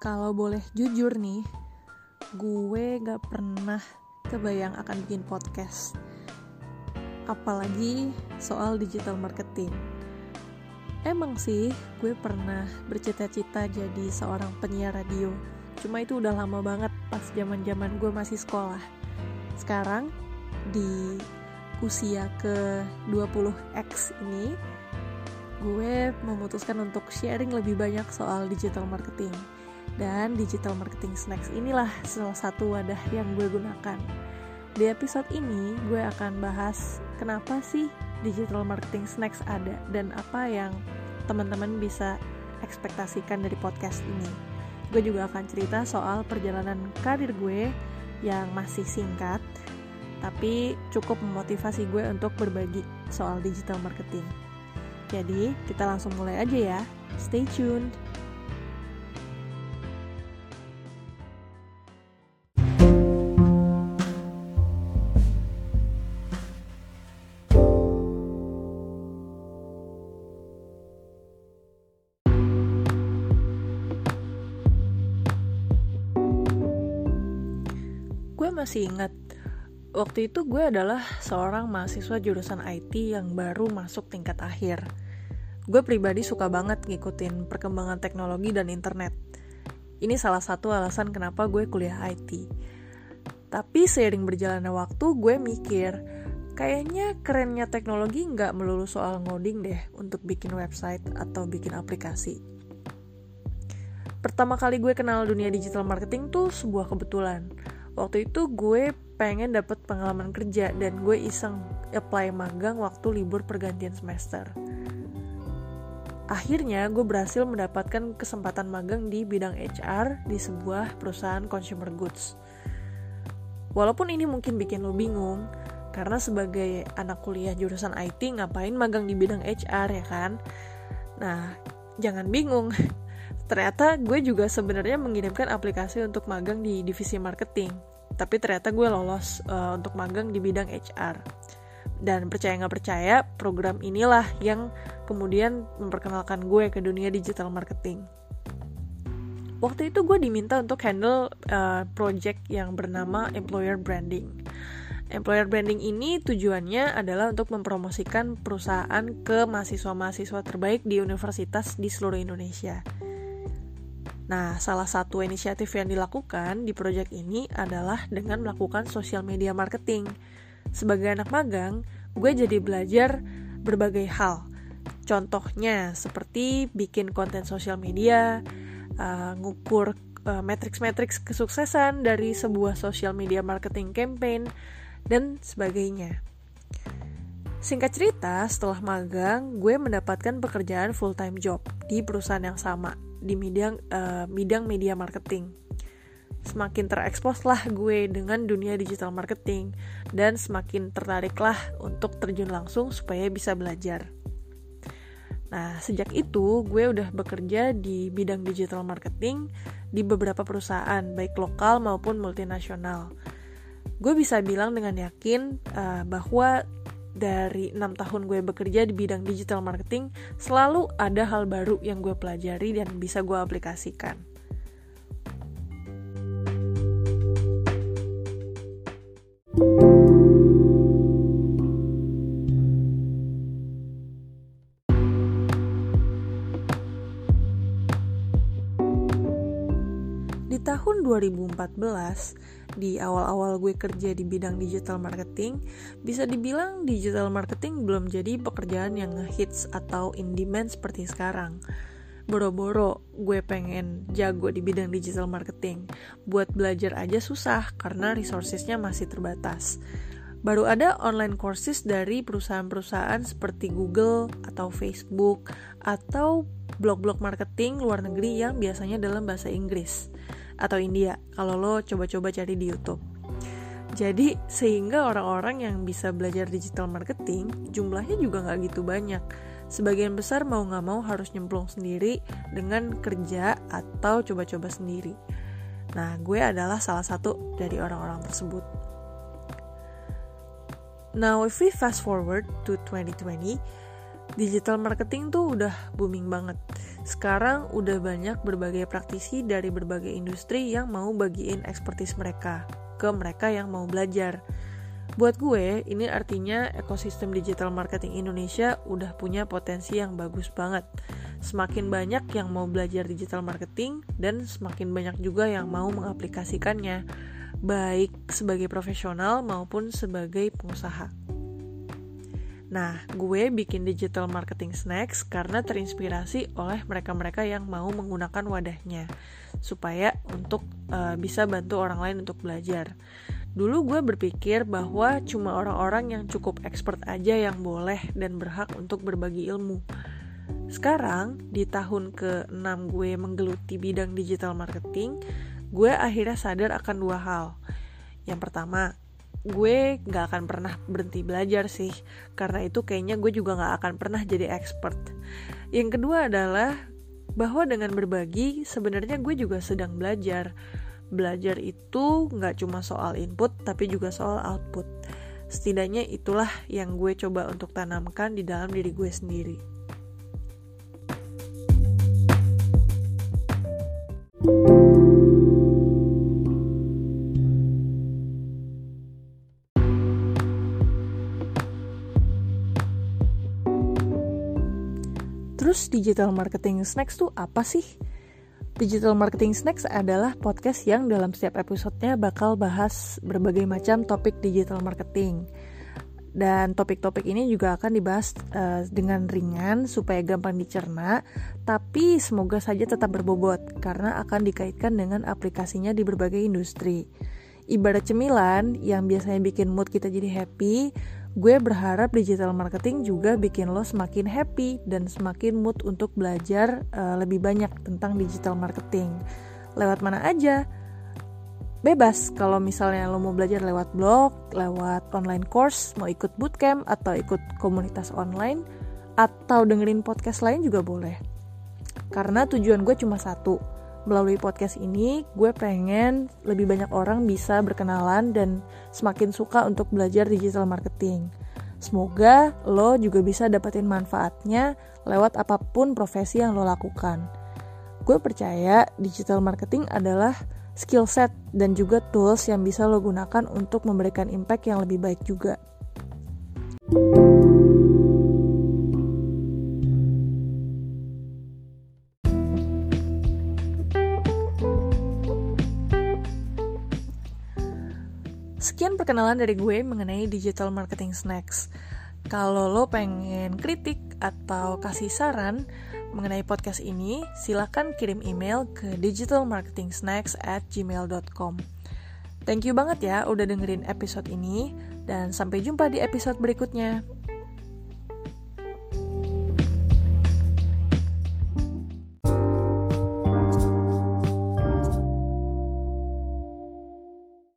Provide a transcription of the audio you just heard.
Kalau boleh jujur nih, gue gak pernah kebayang akan bikin podcast. Apalagi soal digital marketing. Emang sih, gue pernah bercita-cita jadi seorang penyiar radio. Cuma itu udah lama banget pas zaman-zaman gue masih sekolah. Sekarang di usia ke 20X ini, gue memutuskan untuk sharing lebih banyak soal digital marketing dan digital marketing snacks inilah salah satu wadah yang gue gunakan. Di episode ini, gue akan bahas kenapa sih digital marketing snacks ada dan apa yang teman-teman bisa ekspektasikan dari podcast ini. Gue juga akan cerita soal perjalanan karir gue yang masih singkat, tapi cukup memotivasi gue untuk berbagi soal digital marketing. Jadi, kita langsung mulai aja ya. Stay tuned. Masih ingat waktu itu gue adalah seorang mahasiswa jurusan IT yang baru masuk tingkat akhir. Gue pribadi suka banget ngikutin perkembangan teknologi dan internet. Ini salah satu alasan kenapa gue kuliah IT. Tapi seiring berjalannya waktu, gue mikir, kayaknya kerennya teknologi nggak melulu soal ngoding deh untuk bikin website atau bikin aplikasi. Pertama kali gue kenal dunia digital marketing tuh sebuah kebetulan waktu itu gue pengen dapet pengalaman kerja dan gue iseng apply magang waktu libur pergantian semester. Akhirnya gue berhasil mendapatkan kesempatan magang di bidang HR di sebuah perusahaan consumer goods. Walaupun ini mungkin bikin lo bingung, karena sebagai anak kuliah jurusan IT ngapain magang di bidang HR ya kan? Nah, jangan bingung. Ternyata gue juga sebenarnya mengirimkan aplikasi untuk magang di divisi marketing. Tapi ternyata gue lolos uh, untuk magang di bidang HR dan percaya nggak percaya program inilah yang kemudian memperkenalkan gue ke dunia digital marketing. Waktu itu gue diminta untuk handle uh, project yang bernama employer branding. Employer branding ini tujuannya adalah untuk mempromosikan perusahaan ke mahasiswa-mahasiswa terbaik di universitas di seluruh Indonesia Nah, salah satu inisiatif yang dilakukan di proyek ini adalah dengan melakukan social media marketing. Sebagai anak magang, gue jadi belajar berbagai hal. Contohnya seperti bikin konten sosial media, uh, ngukur uh, matriks-matriks kesuksesan dari sebuah social media marketing campaign, dan sebagainya. Singkat cerita, setelah magang, gue mendapatkan pekerjaan full-time job di perusahaan yang sama di bidang uh, bidang media marketing. Semakin terekspos lah gue dengan dunia digital marketing dan semakin tertariklah untuk terjun langsung supaya bisa belajar. Nah, sejak itu gue udah bekerja di bidang digital marketing di beberapa perusahaan, baik lokal maupun multinasional. Gue bisa bilang dengan yakin uh, bahwa dari enam tahun gue bekerja di bidang digital marketing, selalu ada hal baru yang gue pelajari dan bisa gue aplikasikan. Tahun 2014, di awal-awal gue kerja di bidang digital marketing, bisa dibilang digital marketing belum jadi pekerjaan yang hits atau in demand seperti sekarang. Boro-boro gue pengen jago di bidang digital marketing. Buat belajar aja susah karena resourcesnya masih terbatas. Baru ada online courses dari perusahaan-perusahaan seperti Google atau Facebook atau blog-blog marketing luar negeri yang biasanya dalam bahasa Inggris atau India kalau lo coba-coba cari di YouTube. Jadi sehingga orang-orang yang bisa belajar digital marketing jumlahnya juga nggak gitu banyak. Sebagian besar mau nggak mau harus nyemplung sendiri dengan kerja atau coba-coba sendiri. Nah, gue adalah salah satu dari orang-orang tersebut. Now, if we fast forward to 2020, digital marketing tuh udah booming banget sekarang udah banyak berbagai praktisi dari berbagai industri yang mau bagiin ekspertis mereka ke mereka yang mau belajar. Buat gue, ini artinya ekosistem digital marketing Indonesia udah punya potensi yang bagus banget. Semakin banyak yang mau belajar digital marketing dan semakin banyak juga yang mau mengaplikasikannya, baik sebagai profesional maupun sebagai pengusaha. Nah, gue bikin digital marketing snacks karena terinspirasi oleh mereka-mereka yang mau menggunakan wadahnya supaya untuk uh, bisa bantu orang lain untuk belajar. Dulu gue berpikir bahwa cuma orang-orang yang cukup expert aja yang boleh dan berhak untuk berbagi ilmu. Sekarang, di tahun ke-6 gue menggeluti bidang digital marketing, gue akhirnya sadar akan dua hal. Yang pertama, gue gak akan pernah berhenti belajar sih. Karena itu kayaknya gue juga gak akan pernah jadi expert. Yang kedua adalah bahwa dengan berbagi sebenarnya gue juga sedang belajar. Belajar itu gak cuma soal input tapi juga soal output. Setidaknya itulah yang gue coba untuk tanamkan di dalam diri gue sendiri Terus Digital Marketing Snacks tuh apa sih? Digital Marketing Snacks adalah podcast yang dalam setiap episodenya bakal bahas berbagai macam topik digital marketing. Dan topik-topik ini juga akan dibahas uh, dengan ringan supaya gampang dicerna, tapi semoga saja tetap berbobot karena akan dikaitkan dengan aplikasinya di berbagai industri. Ibarat cemilan yang biasanya bikin mood kita jadi happy, Gue berharap digital marketing juga bikin lo semakin happy dan semakin mood untuk belajar uh, lebih banyak tentang digital marketing. Lewat mana aja? Bebas kalau misalnya lo mau belajar lewat blog, lewat online course, mau ikut bootcamp atau ikut komunitas online atau dengerin podcast lain juga boleh. Karena tujuan gue cuma satu, melalui podcast ini gue pengen lebih banyak orang bisa berkenalan dan semakin suka untuk belajar digital marketing. Semoga lo juga bisa dapetin manfaatnya lewat apa pun profesi yang lo lakukan. Gue percaya digital marketing adalah skill set dan juga tools yang bisa lo gunakan untuk memberikan impact yang lebih baik juga. thank you Sekian perkenalan dari gue mengenai digital marketing snacks. Kalau lo pengen kritik atau kasih saran mengenai podcast ini, silahkan kirim email ke digitalmarketingsnacks at gmail.com. Thank you banget ya udah dengerin episode ini, dan sampai jumpa di episode berikutnya.